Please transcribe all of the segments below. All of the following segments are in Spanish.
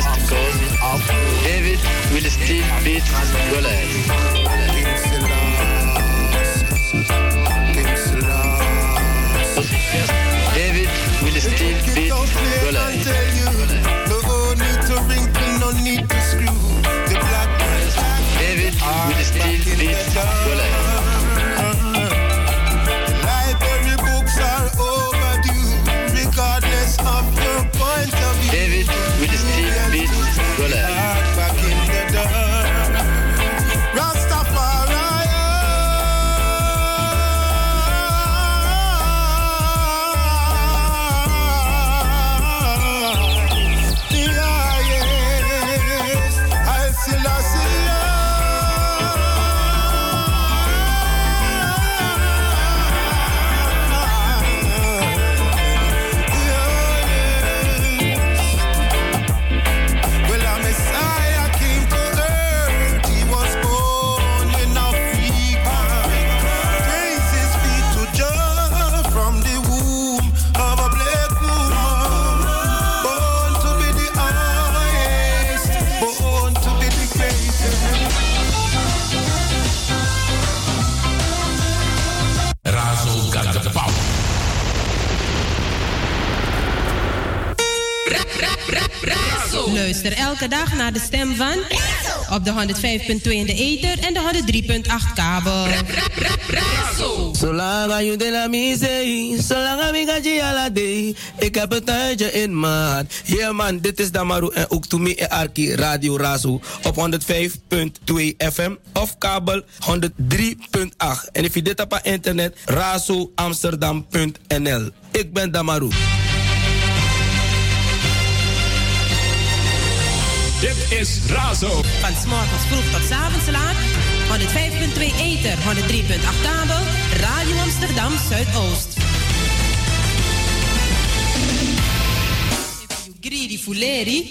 Testicles of David Will Steve Beats Goliath. Luister elke dag naar de stem van op de 105.2 in de ether en de 103.8 kabel. Zolang je de la misei, zolang ik je ala day, ik heb een tijdje in maat. Yeah man, dit is Damaru en ook to me en Arki Radio Razo op 105.2 FM of kabel 103.8. En if je dit op internet, razoamsterdam.nl. Ik ben Damaru. Dit is Razo. Van s'morgens vroeg tot s'avonds laat. 105.2 Eter, 103.8 kabel. Radio Amsterdam Zuidoost. Greedy Fuleri.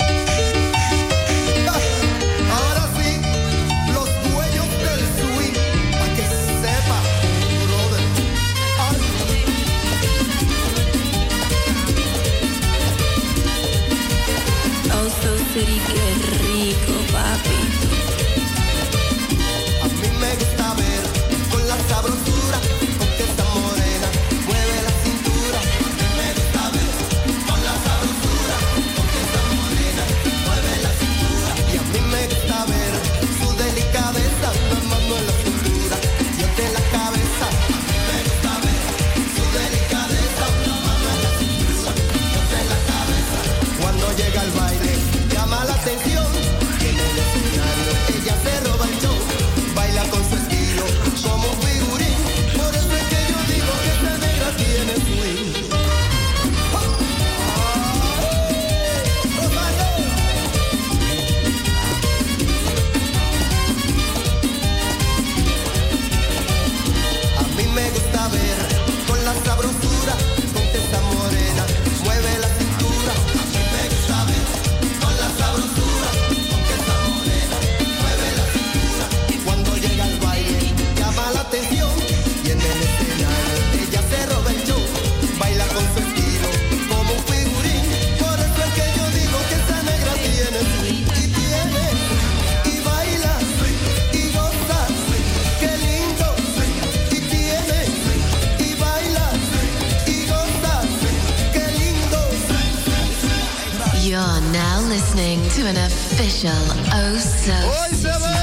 Official Oh So.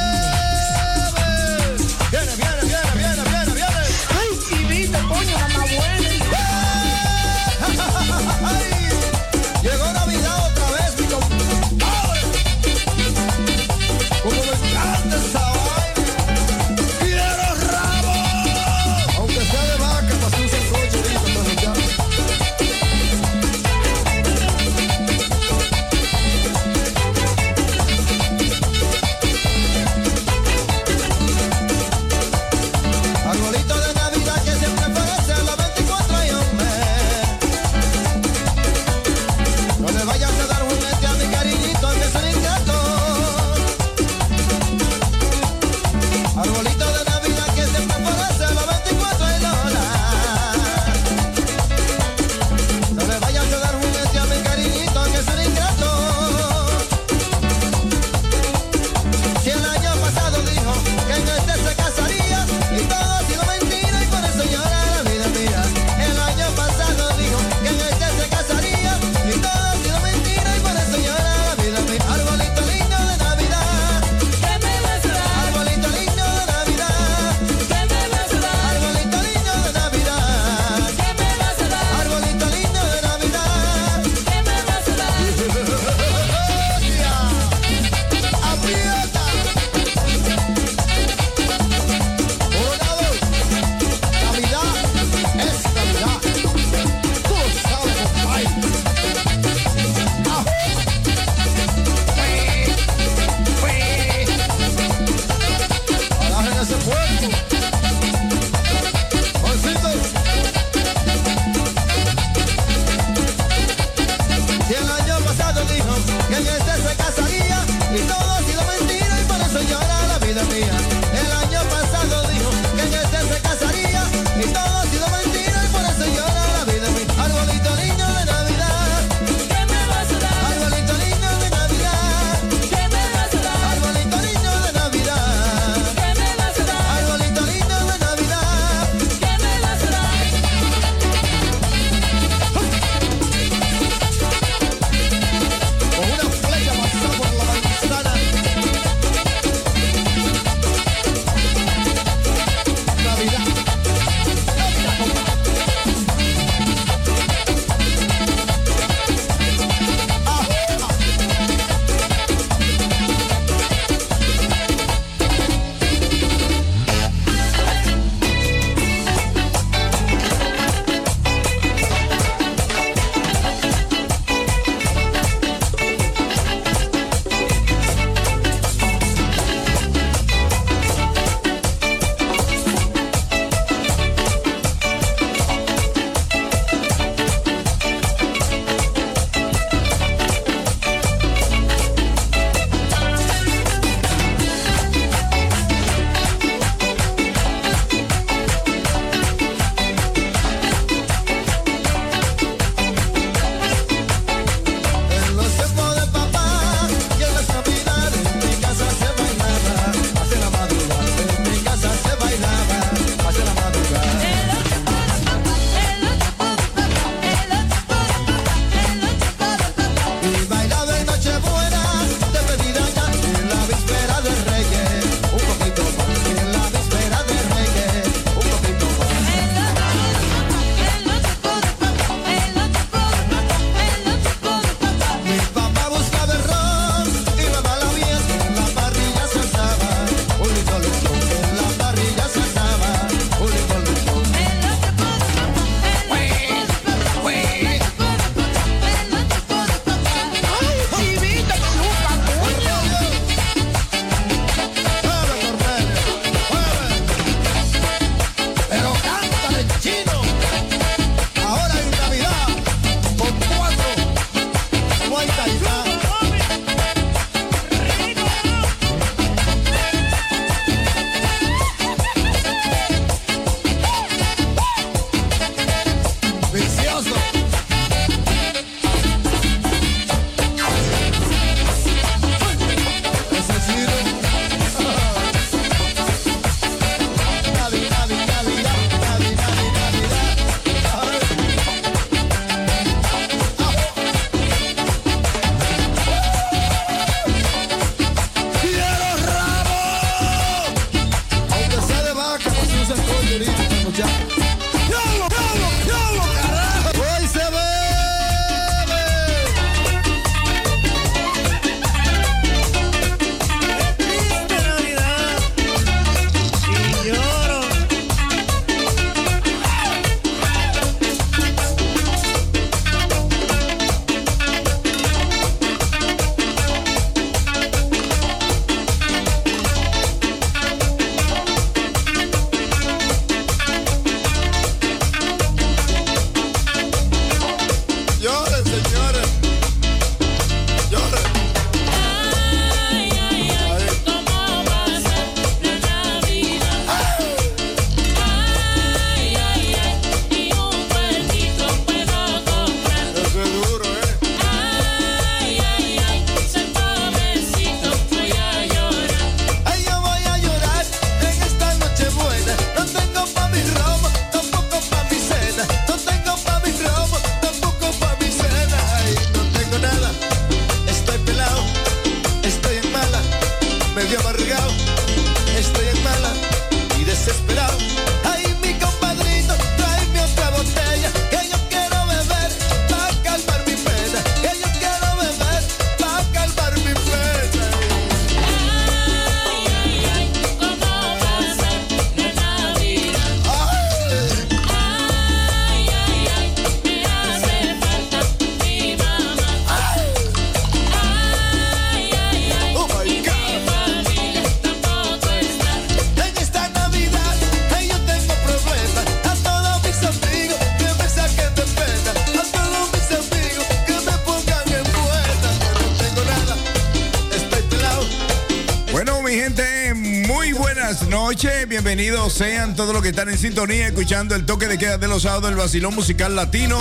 Todos los que están en sintonía escuchando el toque de queda de los sábados del vacilón musical latino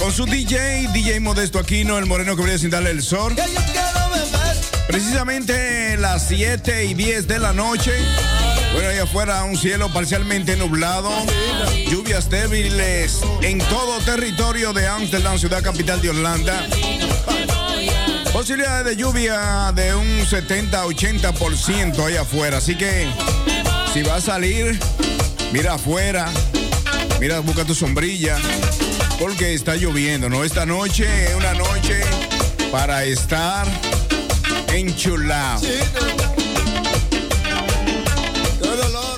con su DJ, DJ Modesto Aquino, el moreno que brilla sin darle el sol. Precisamente las 7 y 10 de la noche. Bueno, ahí afuera un cielo parcialmente nublado, lluvias débiles en todo territorio de Amsterdam, ciudad capital de Holanda. Posibilidades de lluvia de un 70-80% ahí afuera. Así que si va a salir, mira afuera, mira, busca tu sombrilla, porque está lloviendo, ¿no? Esta noche es una noche para estar enchulado.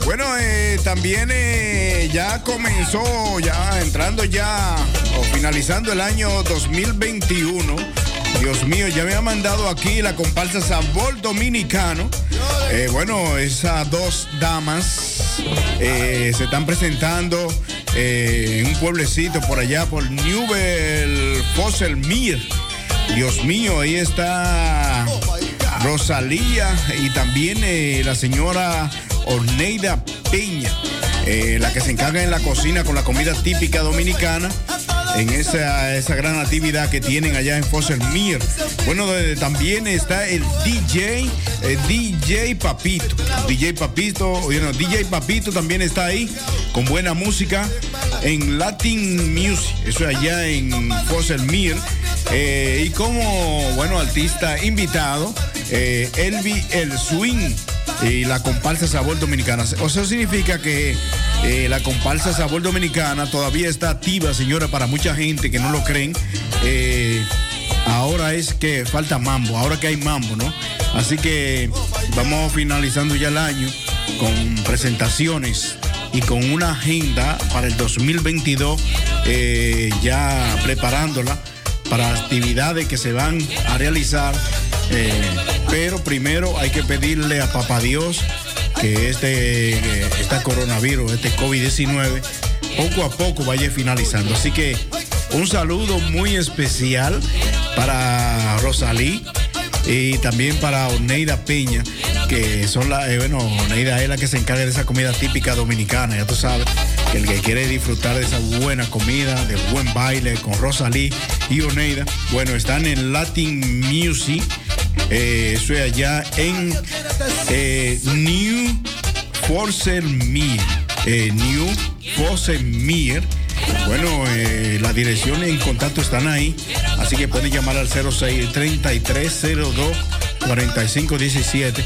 Bueno, eh, también eh, ya comenzó, ya entrando ya o finalizando el año 2021. Dios mío, ya me ha mandado aquí la comparsa Sabor Dominicano. Eh, bueno, esas dos damas eh, se están presentando eh, en un pueblecito por allá, por Newell Fosselmir. Dios mío, ahí está Rosalía y también la señora Orneida Peña, la que se encarga en la cocina con la comida típica dominicana en esa, esa gran actividad que tienen allá en Fosselmir. Bueno, también está el DJ, el DJ Papito. DJ Papito, bueno, DJ Papito también está ahí con buena música en Latin Music. Eso allá en Fosselmir. Eh, y como, bueno, artista invitado, eh, Elvi El Swing y la comparsa Sabor Dominicana. O sea, significa que eh, la comparsa Sabor Dominicana todavía está activa, señora, para mucha gente que no lo creen. Eh, ahora es que falta mambo, ahora que hay mambo, ¿no? Así que vamos finalizando ya el año con presentaciones y con una agenda para el 2022 eh, ya preparándola para actividades que se van a realizar pero primero hay que pedirle a Papá Dios que este, este coronavirus, este COVID-19, poco a poco vaya finalizando. Así que un saludo muy especial para Rosalí y también para Oneida Peña, que son la, eh, bueno, Oneida es la que se encarga de esa comida típica dominicana, ya tú sabes, que el que quiere disfrutar de esa buena comida, de buen baile con Rosalí y Oneida, bueno, están en Latin Music, eh, eso es allá en eh, New Forcelmere, eh, New Forcelmere. Bueno, eh, la dirección en contacto están ahí, así que pueden llamar al 06 3302 4517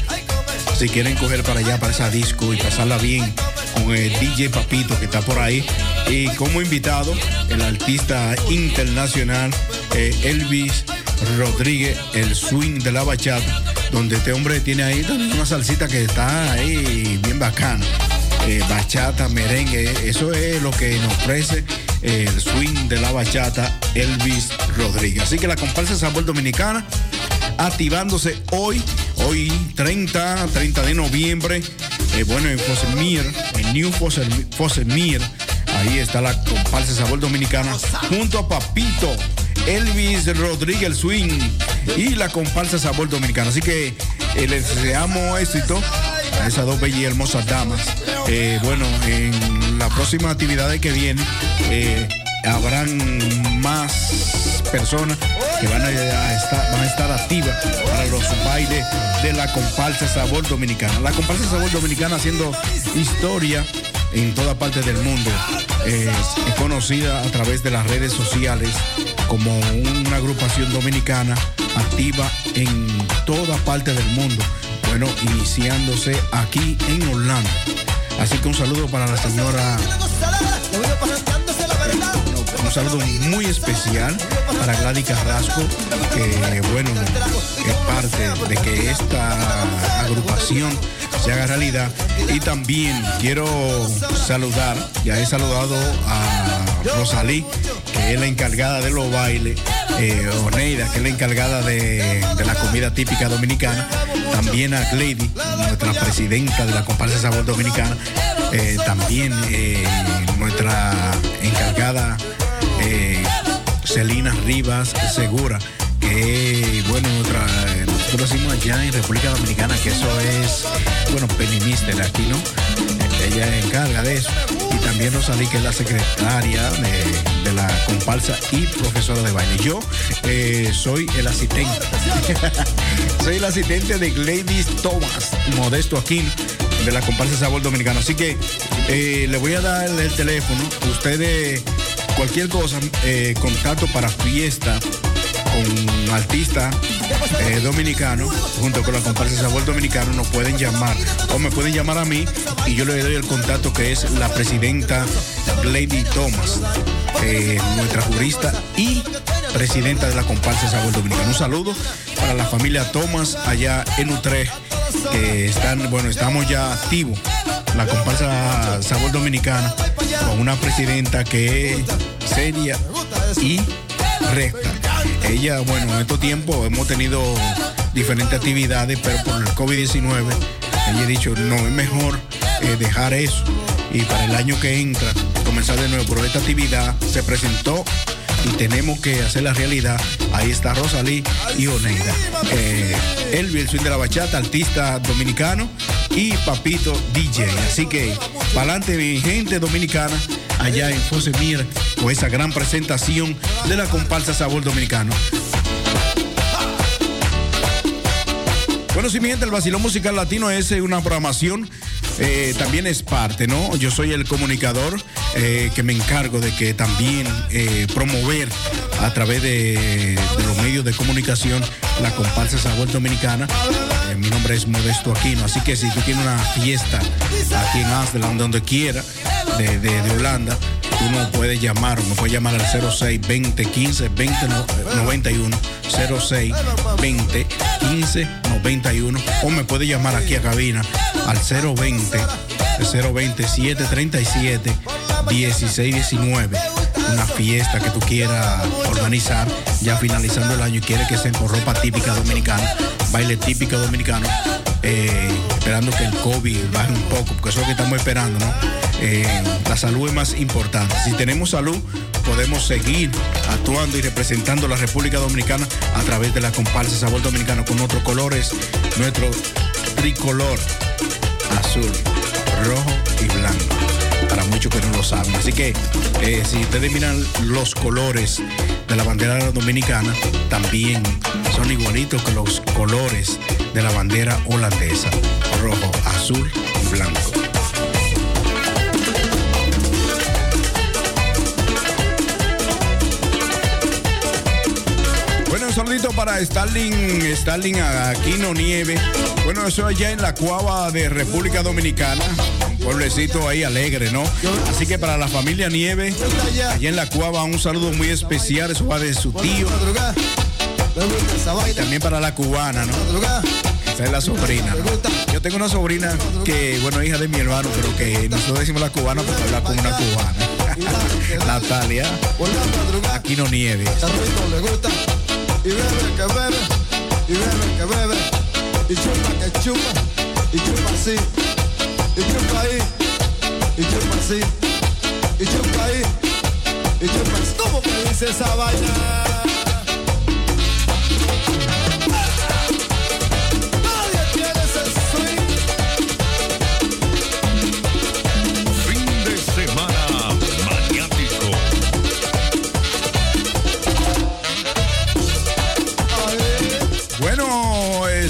si quieren coger para allá, para esa disco y pasarla bien con el DJ Papito que está por ahí. Y como invitado, el artista internacional eh, Elvis Rodríguez, el swing de la bachata, donde este hombre tiene ahí también una salsita que está ahí bien bacana. Eh, bachata, merengue, eso es lo que nos ofrece el swing de la bachata Elvis Rodríguez. Así que la comparsa Sabor Dominicana activándose hoy, hoy 30, 30 de noviembre, eh, bueno, en Fosemir, en New Fosemir, ahí está la comparsa Sabor Dominicana, junto a Papito, Elvis Rodríguez Swing y la comparsa Sabor Dominicana. Así que eh, les deseamos éxito a esas dos bellas y hermosas damas. Eh, bueno, en la próxima actividad que viene eh, habrán más personas que van a, estar, activas para los bailes de la comparsa Sabor Dominicana. La comparsa Sabor Dominicana haciendo historia en toda parte del mundo. Es conocida a través de las redes sociales como una agrupación dominicana activa en toda parte del mundo. Bueno, iniciándose aquí en Orlando. Así que un saludo para la señora un saludo muy especial para Gladys Carrasco, que bueno, es parte de que esta agrupación se haga realidad. Y también quiero saludar, ya he saludado a Rosalí, que es la encargada de los bailes, eh, Oneida, que es la encargada de, la comida típica dominicana, también a Glady, nuestra presidenta de la comparsa Sabor Dominicana, eh, también eh, nuestra encargada Celina Rivas Segura, que bueno, nosotros decimos allá en República Dominicana que eso es, bueno, Minister aquí, ¿no? Ella encarga de eso. Y también Rosalí, que es la secretaria de la comparsa y profesora de baile. Yo eh, soy el asistente. soy el asistente de Gladys Thomas, Modesto Aquino, de la comparsa Sabor Dominicano. Así que eh, le voy a dar el teléfono. Ustedes cualquier cosa, eh, contacto para fiesta con artista eh, dominicano, junto con la comparsa Sabor Dominicano, nos pueden llamar o me pueden llamar a mí y yo le doy el contacto que es la presidenta Lady Thomas, eh, nuestra jurista y presidenta de la comparsa Sabor Dominicano. Un saludo para la familia Thomas allá en Utrecht, que están, bueno, estamos ya activos la comparsa Sabor Dominicana con una presidenta que es seria y recta. Ella, bueno, en estos tiempos hemos tenido diferentes actividades, pero por el COVID-19, ella ha dicho, no, es mejor eh, dejar eso y para el año que entra comenzar de nuevo. Pero esta actividad se presentó y tenemos que hacer la realidad. Ahí está Rosalí y Oneida. Eh, Elvi, el swing de la bachata, artista dominicano, y Papito DJ. Así que, para adelante, mi gente dominicana, allá en Fosemir, con esa gran presentación de la comparsa Sabor Dominicano. Bueno, si mi gente, el Vacilón Musical Latino es una programación eh, también es parte, ¿no? Yo soy el comunicador eh, que me encargo de que también eh, promover a través de, los medios de comunicación la comparsa Sabor Dominicana. mi nombre es Modesto Aquino, así que si tú tienes una fiesta aquí en Amsterdam, donde quiera, de, de, de Holanda, tú nos puedes llamar, me puedes llamar al 06 20 15 20 91 06 20 15 91 o me puede llamar aquí a cabina al 020 020 737 1619 una fiesta que tú quieras organizar, ya finalizando el año y quieres que sea con ropa típica dominicana, baile típico dominicano, eh, esperando que el COVID baje un poco, porque eso es lo que estamos esperando, ¿no? Eh, la salud es más importante. Si tenemos salud, podemos seguir actuando y representando la República Dominicana a través de la comparsa Sabor Dominicano con otros colores, nuestro tricolor azul, rojo y blanco. Para muchos que no lo saben. Así que eh, si ustedes miran los colores de la bandera dominicana, también son igualitos que los colores de la bandera holandesa. Rojo, azul y blanco. Bueno, un saludito para Starling, Starling Aquino Nieve. Bueno, eso allá en la Cuava de República Dominicana. Un pueblecito ahí alegre, ¿no? Así que para la familia Nieve, allá en la Cuava, un saludo muy especial. Eso va de su tío. Y también para la cubana, ¿no? Esa es la sobrina. ¿no? Yo tengo una sobrina que, bueno, hija de mi hermano, pero que nosotros decimos la cubana porque habla como una cubana. Natalia. Aquino Nieve. le gusta y bebe que bebe y bebe que bebe y chupa que chupa y chupa así y chupa ahí y chupa así y chupa ahí y chupa ¿cómo que dice esa vaina?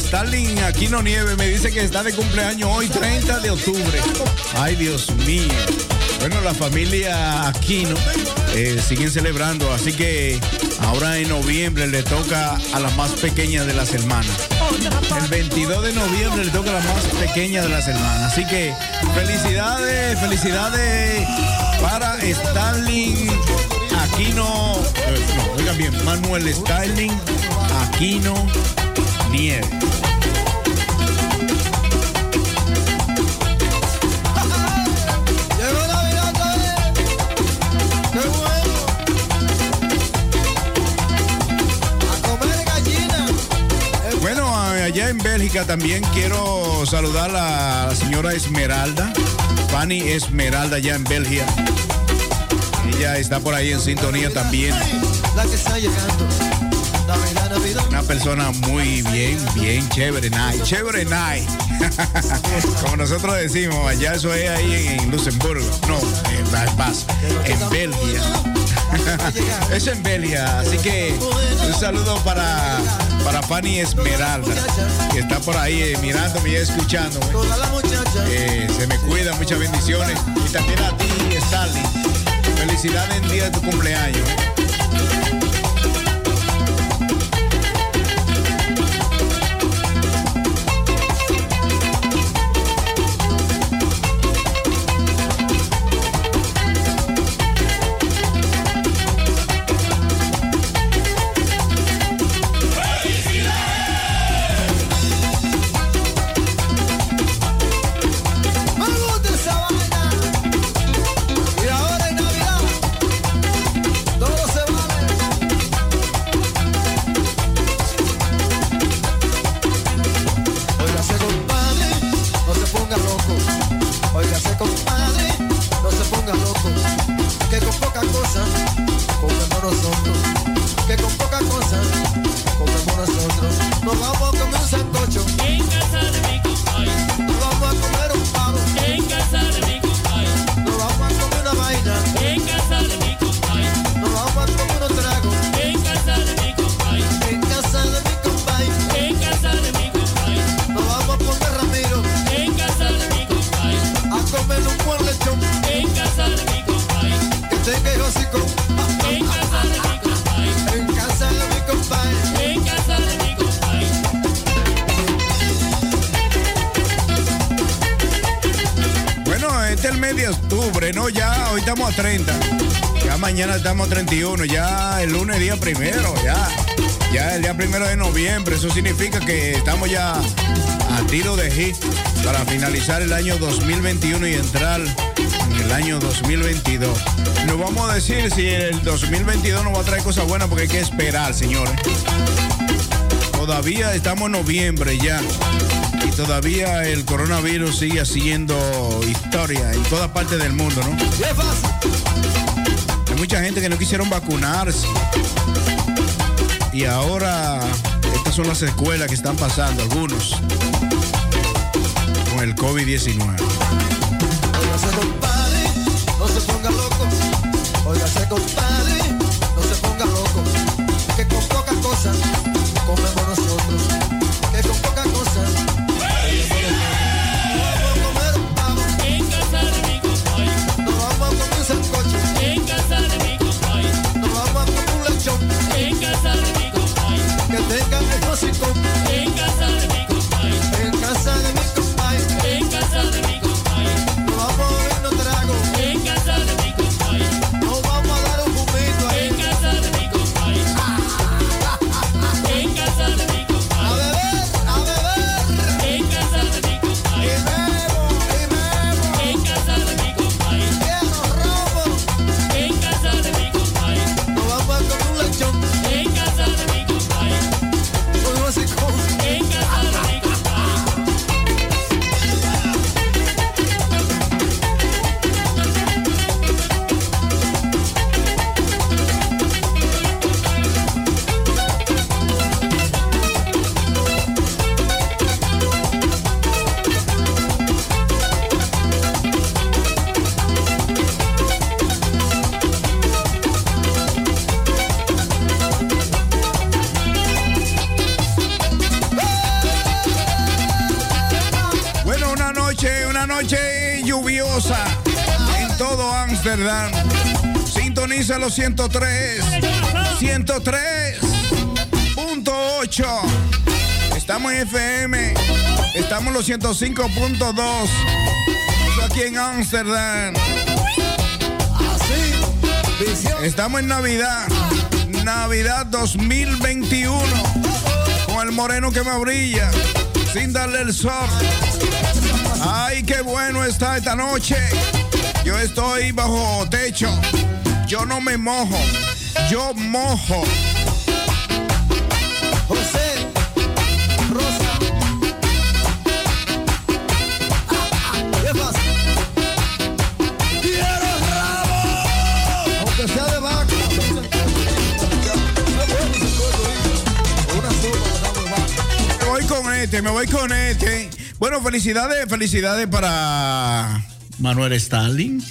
Stalin Aquino Nieve me dice que está de cumpleaños hoy, 30 de octubre. Ay, Dios mío. Bueno, la familia Aquino eh, siguen celebrando, así que ahora en noviembre le toca a la más pequeña de las hermanas. El 22 de noviembre le toca a la más pequeña de las hermanas. Así que felicidades, felicidades para Stalin Aquino. eh, no, oigan bien, Manuel Stalin Aquino Bueno, allá en Bélgica también quiero saludar a la señora Esmeralda, Fanny Esmeralda, allá en Bélgica. Ella está por ahí en sintonía también. La que está llegando. Una persona muy bien, bien chévere, nice. Chévere, nice. Como nosotros decimos, allá eso es ahí en Luxemburgo. No, en Paz, en Bélgica. es en Bélgica, así que un saludo para, para Fanny Esmeralda, que está por ahí eh, mirándome y escuchándome. Eh, se me cuida, muchas bendiciones. Y también a ti, Starling. Felicidades en día de tu cumpleaños. ¿No? Ya, hoy estamos a 30. Ya mañana estamos a 31. Ya el lunes día primero, ya. Ya el día primero de noviembre. Eso significa que estamos ya a tiro de hit para finalizar el año 2021 y entrar en el año 2022. No vamos a decir si el 2022 nos va a traer cosas buenas porque hay que esperar, señores. Todavía estamos en noviembre ya. Todavía el coronavirus sigue haciendo historia en toda parte del mundo, ¿no? Hay mucha gente que no quisieron vacunarse. Y ahora estas son las escuelas que están pasando, algunos, con el COVID-19. Óigase, compadre, no se ponga loco. No se ponga loco. Que con pocas cosas comemos nosotros. Ámsterdam. Sintoniza los 103, 103.8. Estamos en FM, estamos en los 105.2. Eso Aquí en. Visión. Estamos en Navidad. Navidad 2021. Con el moreno que me brilla. Sin darle el sol. Ay, qué bueno está esta noche. Yo estoy bajo techo. Yo no me mojo. Yo mojo. José. Rosa. ¿Qué pasa? ¡Quiero rabo! Aunque sea de vaca. Me voy con este, me voy con este. Bueno, felicidades, felicidades para Manuel Stalin.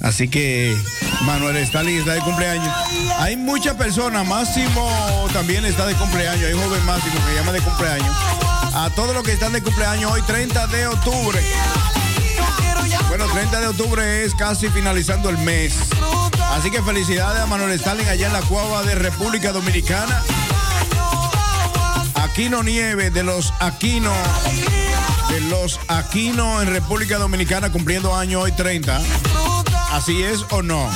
Así que Manuel Stalin está de cumpleaños. Hay muchas personas, Máximo también está de cumpleaños. Hay un joven Máximo que llama de cumpleaños. A todos los que están de cumpleaños hoy, 30 de octubre. Bueno, 30 de octubre es casi finalizando el mes. Así que felicidades a Manuel Stalin allá en la cuava de República Dominicana. Aquino Nieve de los Aquino. Los Aquino en República Dominicana cumpliendo año hoy 30. ¿Así es o no?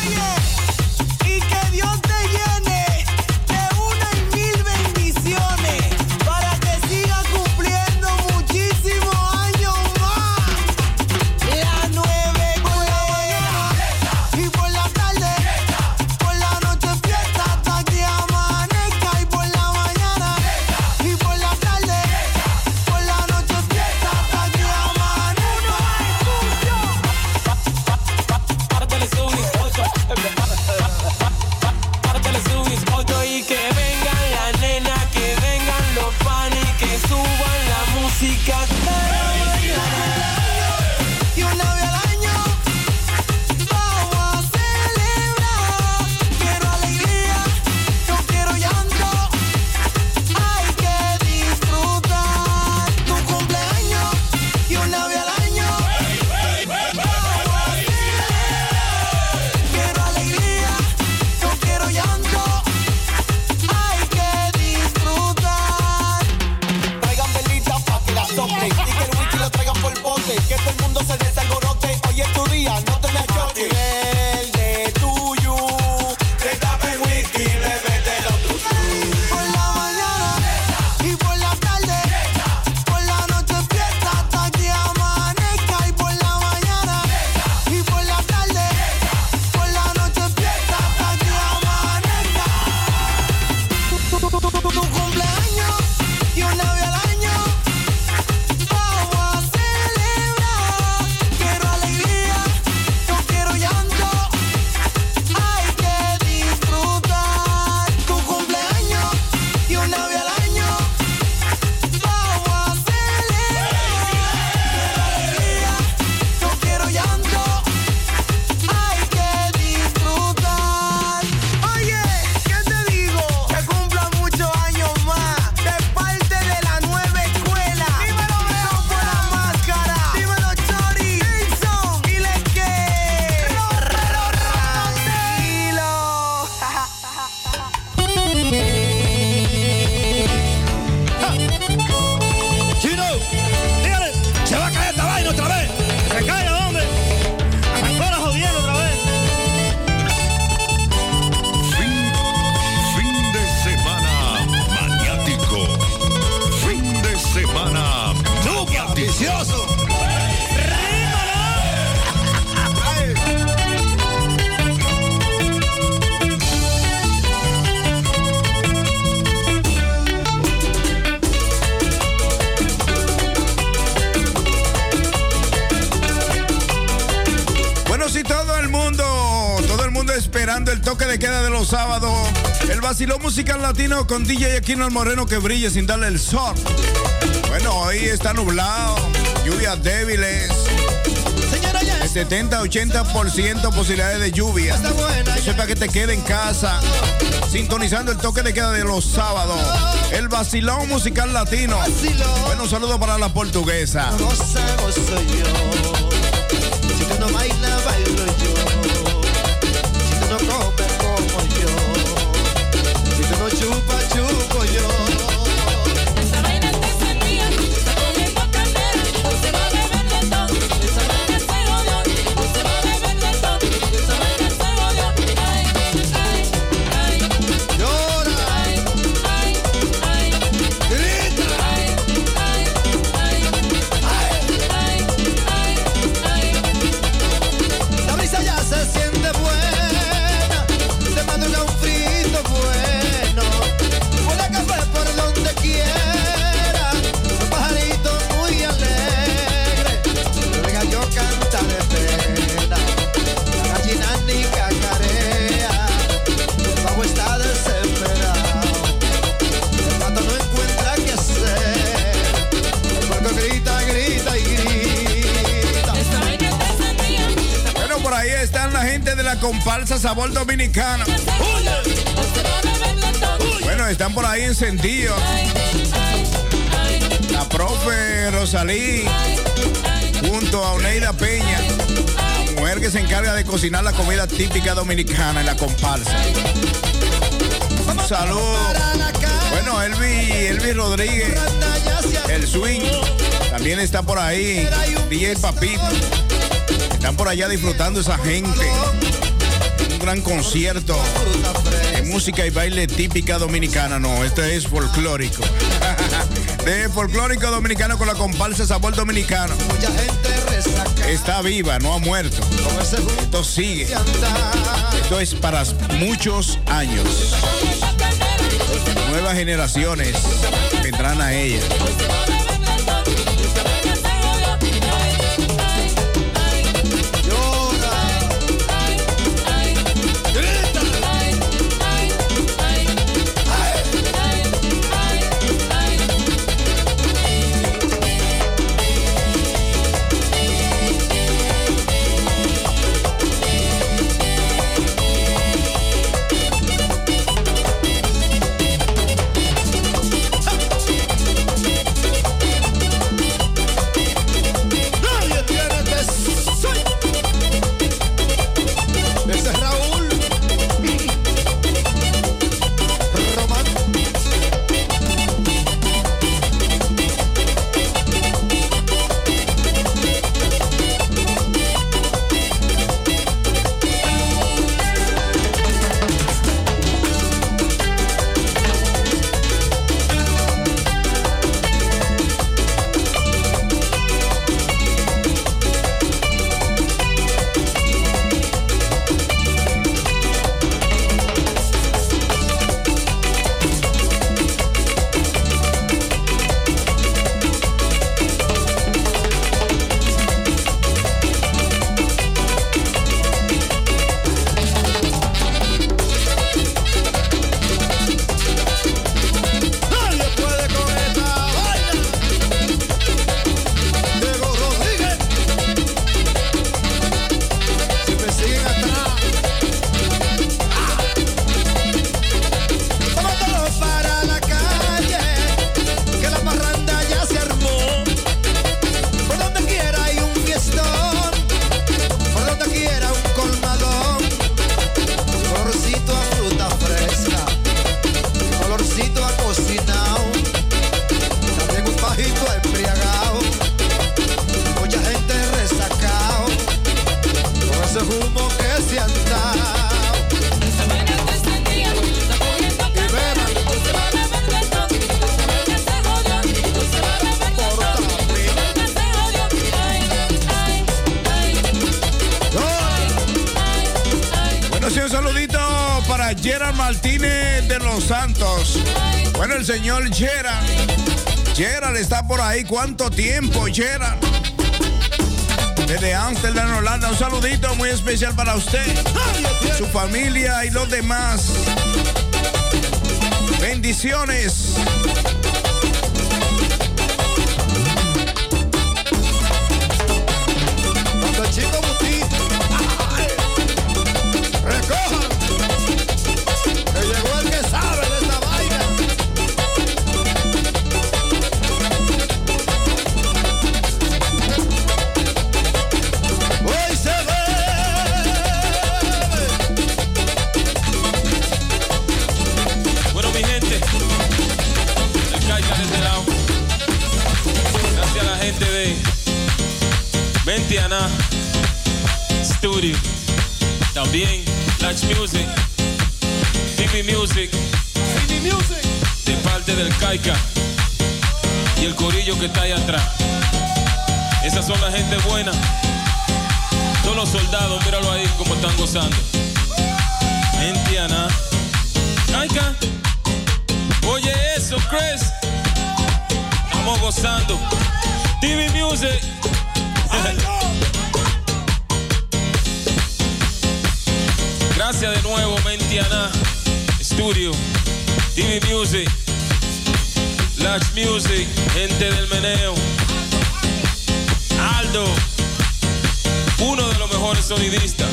Latino con DJ Aquino el Moreno que brille sin darle el sol. Bueno, hoy está nublado, lluvias débiles. El 70-80% posibilidades de lluvia. Eso es para que te quede en casa, sintonizando el toque de queda de los sábados. El vacilón musical latino. Bueno, un saludo para la portuguesa. Goza, gozo yo. Si tú no bailas, bailo yo. Tú no comparsa Sabor Dominicano. Bueno, están por ahí encendidos. La profe Rosalí junto a Oneida Peña, mujer que se encarga de cocinar la comida típica dominicana en la comparsa. Un saludo. Bueno, Elvi, Elvi Rodríguez, el swing, también está por ahí. DJ Papito. Están por allá disfrutando esa gente. Gran concierto de música y baile típica dominicana. No, este es folclórico. De folclórico dominicano con la comparsa Sabor Dominicano. Está viva, no ha muerto. Esto sigue. Esto es para muchos años. Nuevas generaciones vendrán a ella. Ahí. ¿Cuánto tiempo, Gerard? Desde Amsterdam, Holanda, un saludito muy especial para usted, su familia y los demás. Bendiciones. Gente buena. Todos los soldados, míralo ahí como están gozando. Ventiana. Caica. Oye eso, Chris. Estamos gozando. TV Music. Gracias de nuevo, Mentiana Studio. TV Music. Latch Music. Gente del meneo. Uno de los mejores sonidistas.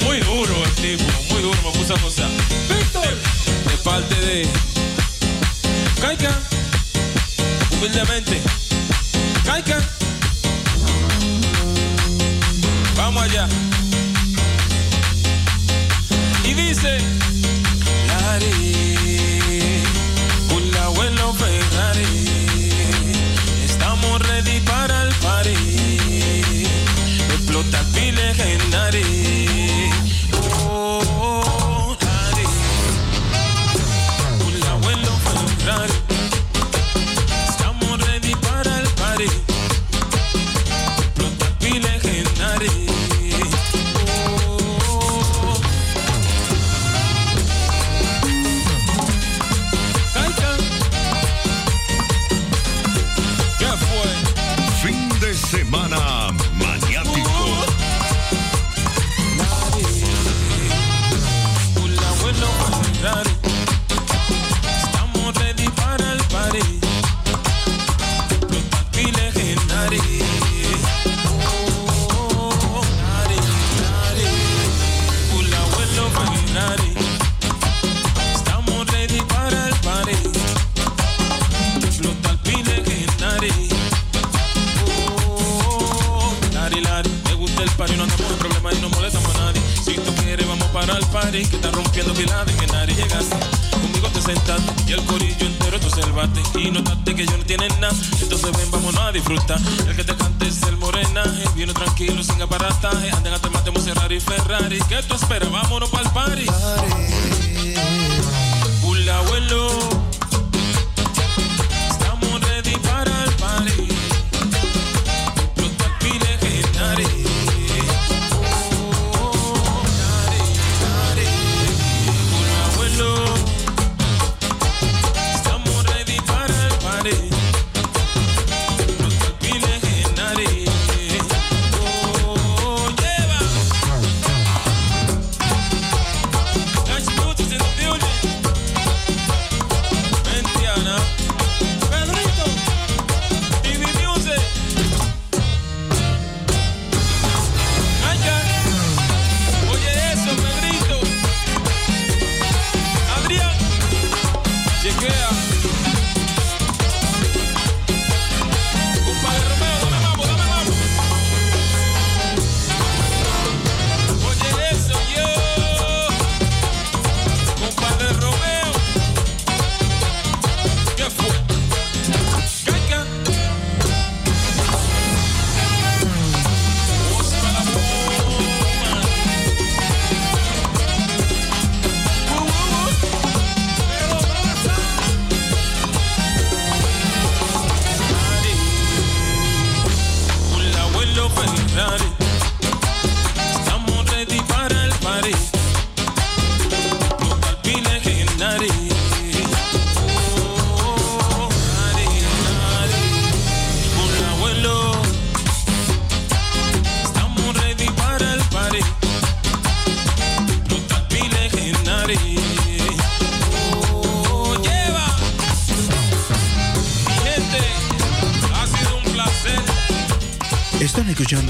Muy duro el tipo, muy duro, me puso a gozar. Víctor. De parte de Caica. Humildemente. Caica. Vamos allá. Y dice. Lari. Un abuelo Ferrari. yo tapile genari party. Que está rompiendo pilares, que nadie llegaste. Conmigo te sentaste y el corillo entero tú salvaste. Y notaste que yo no tienen nada. Entonces ven, vámonos a disfrutar. El que te cante es el morenaje. Viene tranquilo, sin aparataje. Anden a tomarte Ferrari y Ferrari. ¿Qué tú esperas? Vámonos para el party. Un abuelo.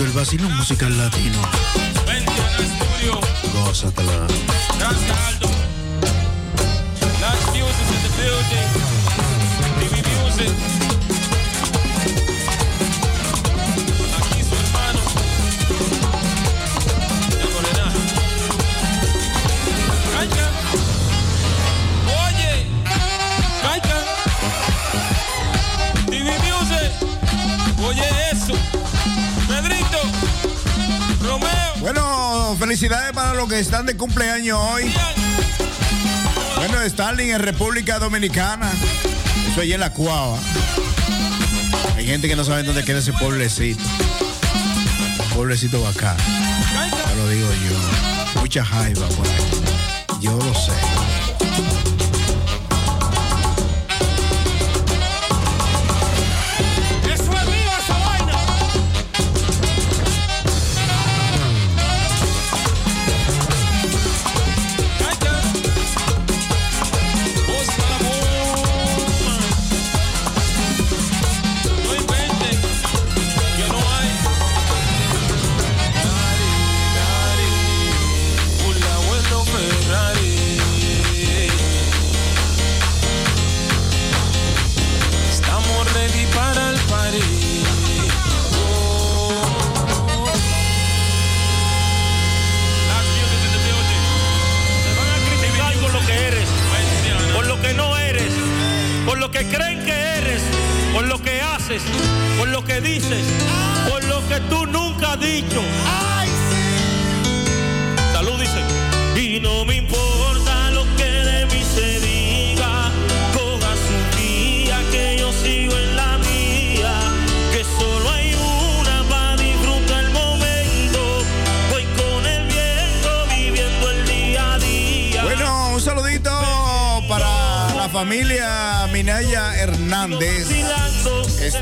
del vacilón musical latino. Vente al estudio. Gózatela. felicidades para los que están de cumpleaños hoy. Bueno, Stalin en República Dominicana. Eso allí en la Cuava. Hay gente que no sabe dónde queda ese pueblecito. Pueblecito bacán. Te lo digo yo. Mucha jaiba por ahí. Yo lo sé.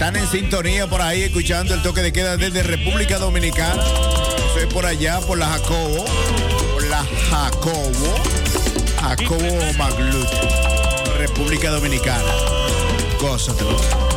Están en sintonía por ahí escuchando el toque de queda desde República Dominicana. Soy por allá, por la Jacobo. Por la Jacobo. Jacobo Maglut. República Dominicana. Gózatelo.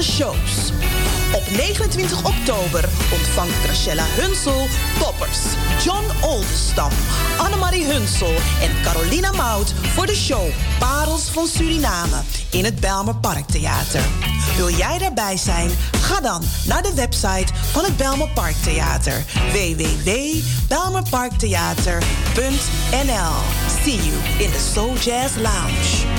shows. Op 29 oktober ontvangt Gracella Hunsel toppers John Oldenstam, Annemarie Hunsel en Carolina Mout voor de show Parels van Suriname in het Belmer Parktheater. Wil jij daarbij zijn? Ga dan naar de website van het Belmer Parktheater www.belmerparktheater.nl. See you in the Soul Jazz Lounge.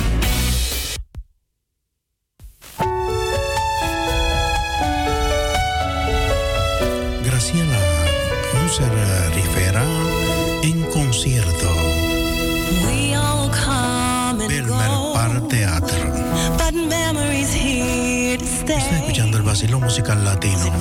Será Rivera en concierto del Merpar Teatro. Está escuchando el vacilo musical latino.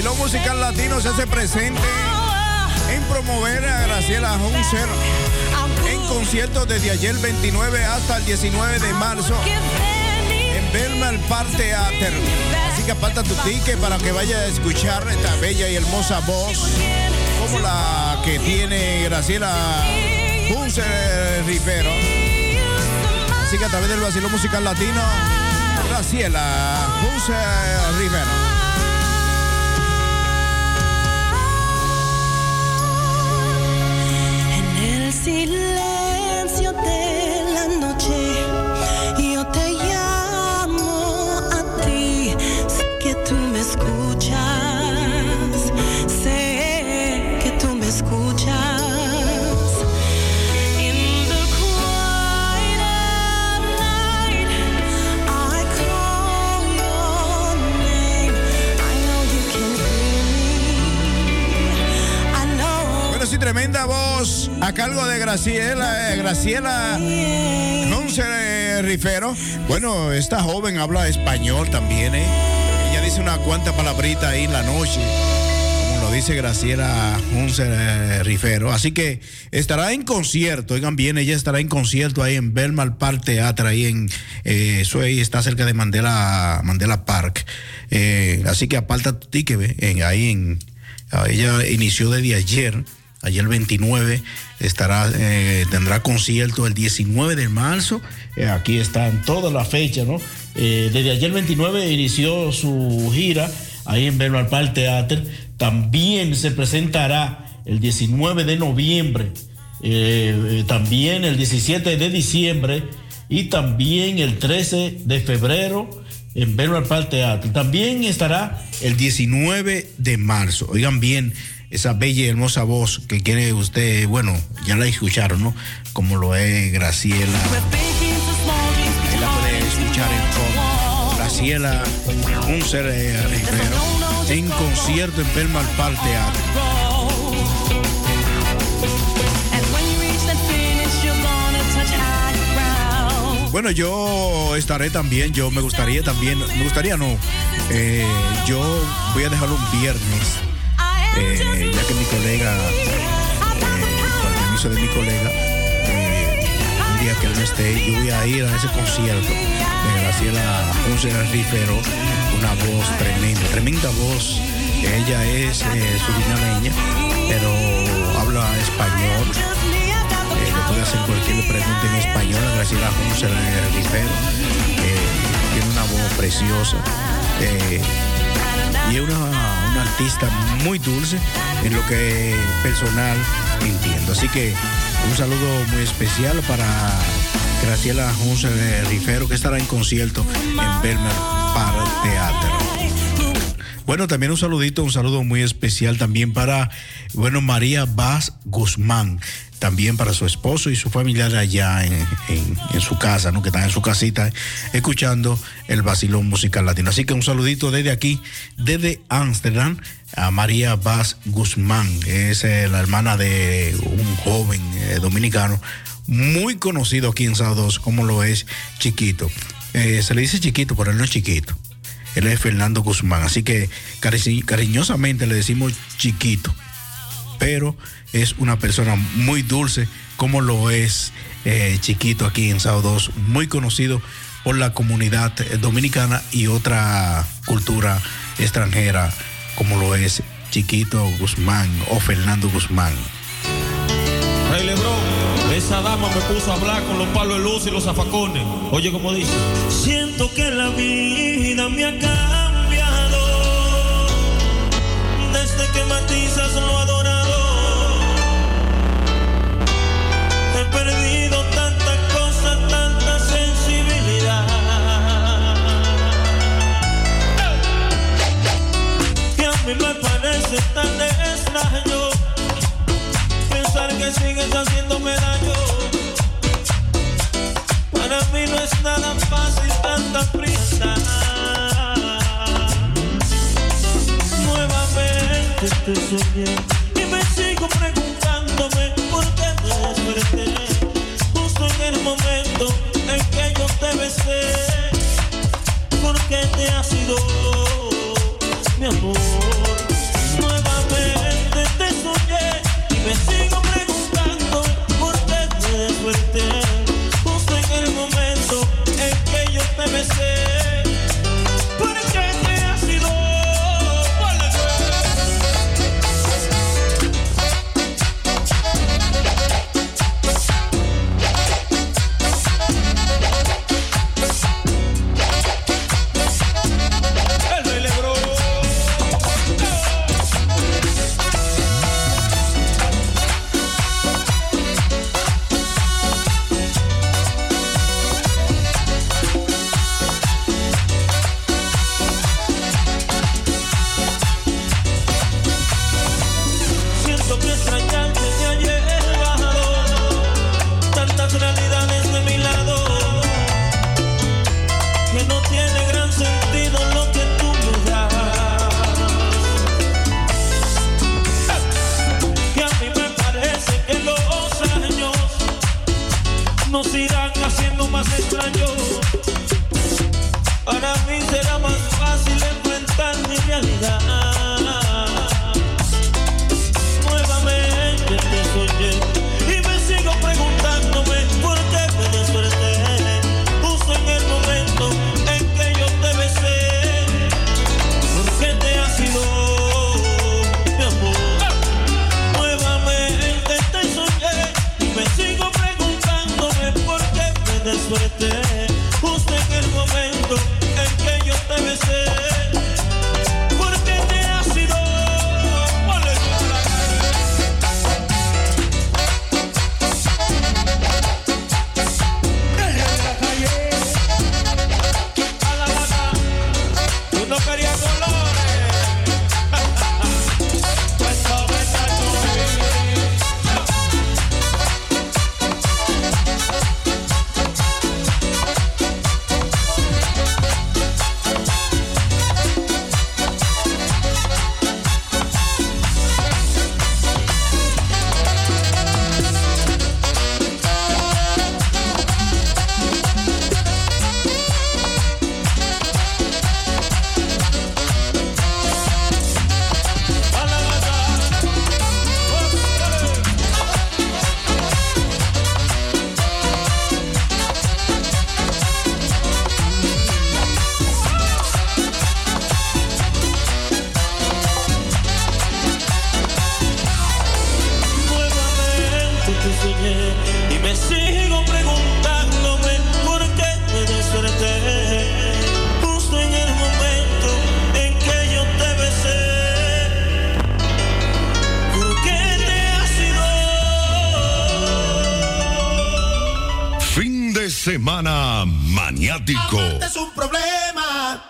Musical latino se hace presente en promover a Graciela Hunzer en conciertos desde ayer 29 hasta el 19 de marzo en Belmar Park Theater. Así que aparta tu ticket para que vaya a escuchar esta bella y hermosa voz como la que tiene Graciela Hunzer Rivero. Así que a través del vacilo musical latino, Graciela Hunzer Rivero. Voz a cargo de Graciela, eh, Graciela eh. Bueno, esta joven habla español también, ¿eh? Ella dice una cuanta palabrita ahí en la noche, como lo dice Graciela eh, Rifero. Así que estará en concierto, oigan bien, ella estará en concierto ahí en Belmar Park Teatro, ahí en, eh, eso ahí está cerca de Mandela, Mandela Park. Eh, así que aparta tu ticket, en- ahí en, Ah, Ella inició desde ayer, ayer 29, estará, eh, tendrá concierto el 19 de marzo. Eh, aquí están todas las fechas, ¿no? Eh, desde ayer 29 inició su gira ahí en Bernal Park Theater. También se presentará el 19 de noviembre, también el 17 de diciembre y también el 13 de febrero en Bernal Park Teatro. También estará el 19 de marzo. Oigan bien esa bella y hermosa voz que quiere usted, bueno, ya la escucharon, ¿no? Como lo es Graciela. Ahí la puede escuchar en. Graciela, un ser eh, en concierto en Bernal Park Teatro. Bueno, yo estaré también, yo me gustaría también, me gustaría no, eh, yo voy a dejarlo un viernes, eh, ya que mi colega, con el permiso de mi colega, eh, un día que él no esté, yo voy a ir a ese concierto de Graciela Ponce Rifero, una voz tremenda, tremenda voz. Ella es eh, surinameña, pero habla español. Le puede hacer cualquier pregunta en español a Graciela Ponce Rifero. Tiene una voz preciosa. y es una, artista muy dulce en lo que personal entiendo. Así que un saludo muy especial para Graciela Hunzer Rifero, que estará en concierto en Belmer para Teatro. Bueno, también un saludito, un saludo muy especial también para, bueno, María Vaz Guzmán, también para su esposo y su familiar allá en, en- su casa, ¿no? Que están en su casita escuchando el vacilón musical latino. Así que un saludito desde aquí, desde Ámsterdam, a María Vaz Guzmán, es eh, la hermana de un joven eh, dominicano muy conocido aquí en Sao 2, como lo es Chiquito. Eh, se le dice Chiquito, pero él no es chiquito. Él es Fernando Guzmán. Así que cari- cariñosamente le decimos chiquito. Pero es una persona muy dulce, como lo es eh, chiquito aquí en Sao 2, muy conocido por la comunidad dominicana y otra cultura extranjera, como lo es Chiquito Guzmán o Fernando Guzmán. Rey Lebrón, esa dama me puso a hablar con los palos de luz y los zafacones. Oye, como dice. Siento que la vida me ha cambiado desde que matizas lo adorado. Te soñé y me sigo preguntándome momento en que yo te besé. ¿Por qué te has ido, mi amor? Lunático. Es un problema.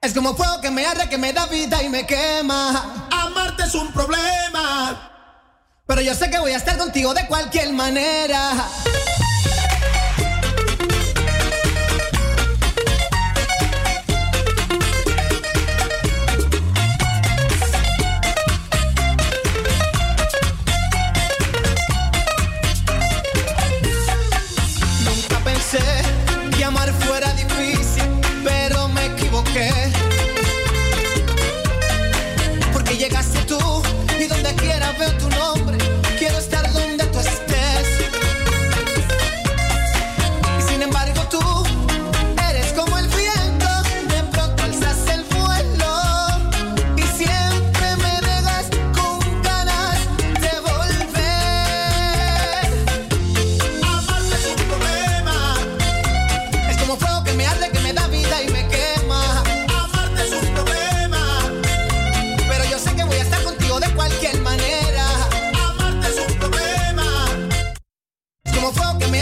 Es como fuego que me arde, que me da vida y me quema. Amarte es un problema. Pero yo sé que voy a estar contigo de cualquier manera.